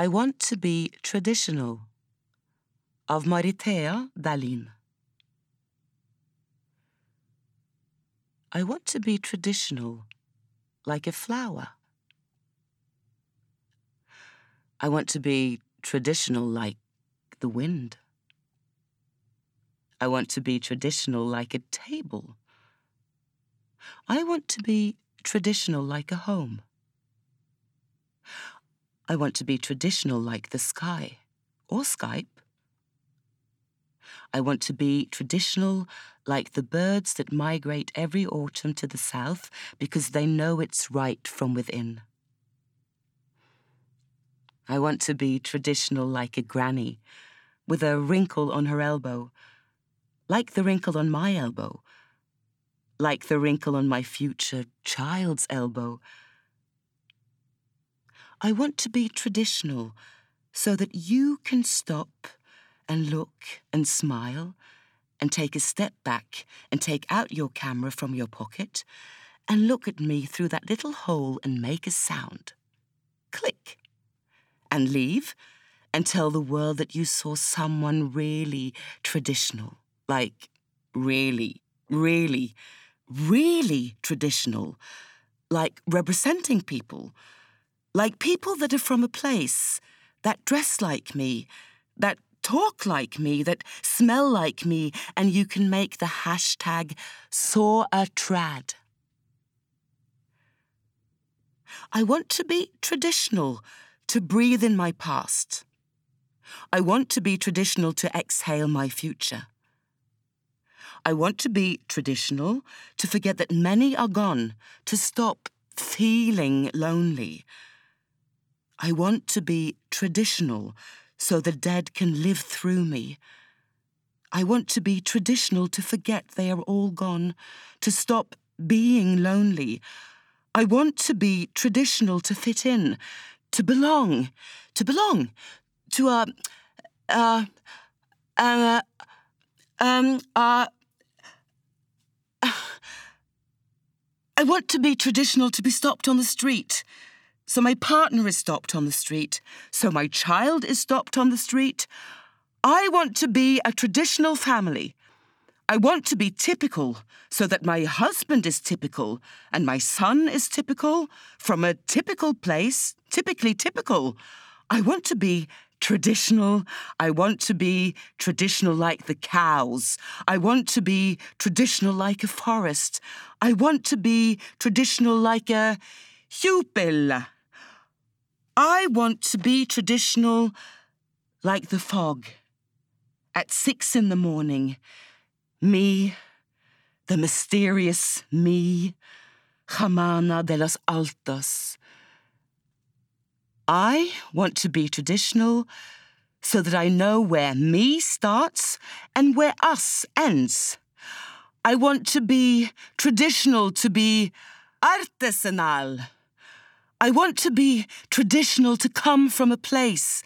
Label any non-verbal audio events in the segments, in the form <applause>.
I want to be traditional. Av Maritea Dahlin. I want to be traditional, like a flower. I want to be traditional, like the wind. I want to be traditional, like a table. I want to be traditional, like a home. I want to be traditional, like the sky or Skype. I want to be traditional like the birds that migrate every autumn to the south because they know it's right from within. I want to be traditional like a granny, with a wrinkle on her elbow, like the wrinkle on my elbow, like the wrinkle on my future child's elbow. I want to be traditional so that you can stop and look and smile and take a step back and take out your camera from your pocket and look at me through that little hole and make a sound. Click. And leave and tell the world that you saw someone really traditional. Like, really, really, really traditional. Like representing people. Like people that are from a place, that dress like me, that talk like me, that smell like me, and you can make the hashtag saw a trad. I want to be traditional, to breathe in my past. I want to be traditional to exhale my future. I want to be traditional, to forget that many are gone, to stop feeling lonely. I want to be traditional, so the dead can live through me. I want to be traditional to forget they are all gone, to stop being lonely. I want to be traditional to fit in, to belong, to belong to a, uh, um, uh, <sighs> I want to be traditional to be stopped on the street, so my partner is stopped on the street. So my child is stopped on the street. I want to be a traditional family. I want to be typical so that my husband is typical and my son is typical from a typical place, typically typical. I want to be traditional. I want to be traditional like the cows. I want to be traditional like a forest. I want to be traditional like a huipil. I want to be traditional like the fog. At six in the morning, me, the mysterious me, Jamana de los Altos. I want to be traditional so that I know where me starts and where us ends. I want to be traditional to be artesanal. I want to be traditional to come from a place.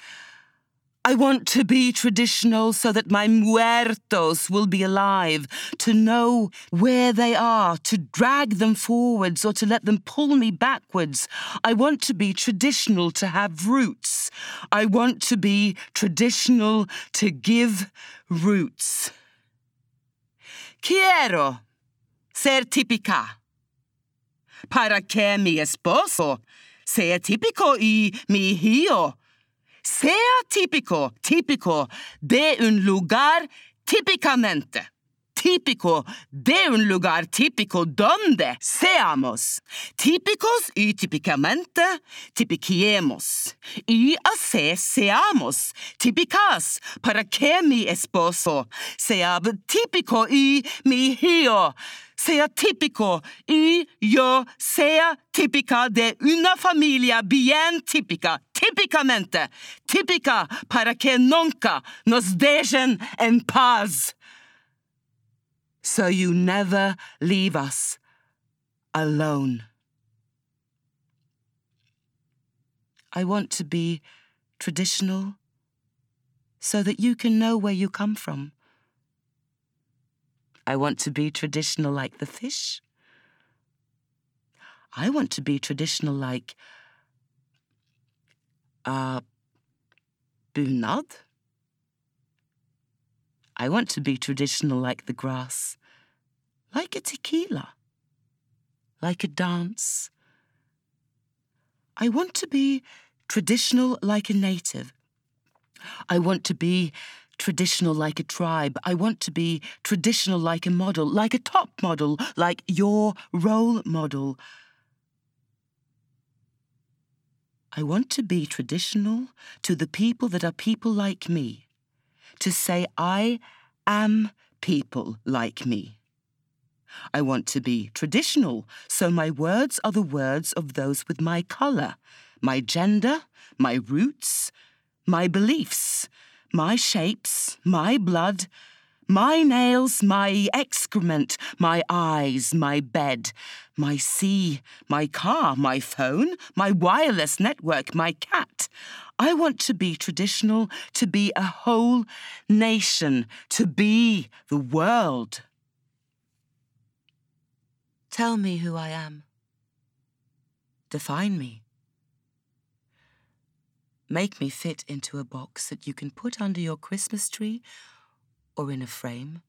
I want to be traditional so that my muertos will be alive, to know where they are, to drag them forwards or to let them pull me backwards. I want to be traditional to have roots. I want to be traditional to give roots. Quiero ser típica para que mi esposo sea típico y mi hijo sea típico, típico de un lugar típicamente. Típico de un lugar típico donde seamos típicos y típicamente tipiquiemos. Y así seamos típicas para que mi esposo sea típico y mi hijo sea típico y yo sea típica de una familia bien típica, típicamente, típica para que nunca nos dejen en paz. So you never leave us alone. I want to be traditional so that you can know where you come from. I want to be traditional like the fish. I want to be traditional like uh, bunad. I want to be traditional like the grass, like a tequila, like a dance. I want to be traditional like a native. I want to be traditional like a tribe. I want to be traditional like a model, like a top model, like your role model. I want to be traditional to the people that are people like me, to say I am people like me. I want to be traditional, so my words are the words of those with my colour, my gender, my roots, my beliefs, my shapes, my blood, my nails, my excrement, my eyes, my bed, my sea, my car, my phone, my wireless network, my cat. I want to be traditional, to be a whole nation, to be the world. Tell me who I am. Define me. Make me fit into a box that you can put under your Christmas tree or in a frame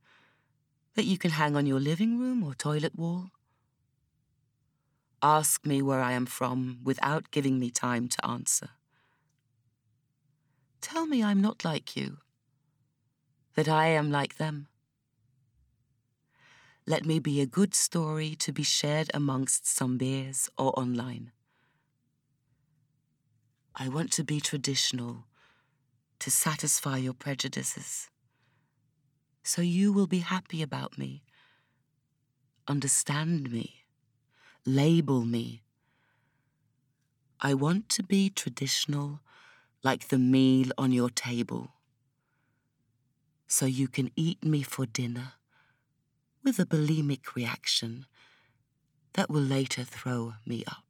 that you can hang on your living room or toilet wall. Ask me where I am from without giving me time to answer. Tell me I'm not like you, that I am like them. Let me be a good story to be shared amongst some beers or online. I want to be traditional to satisfy your prejudices so you will be happy about me. Understand me. Label me. I want to be traditional like the meal on your table, so you can eat me for dinner with a bulimic reaction that will later throw me up.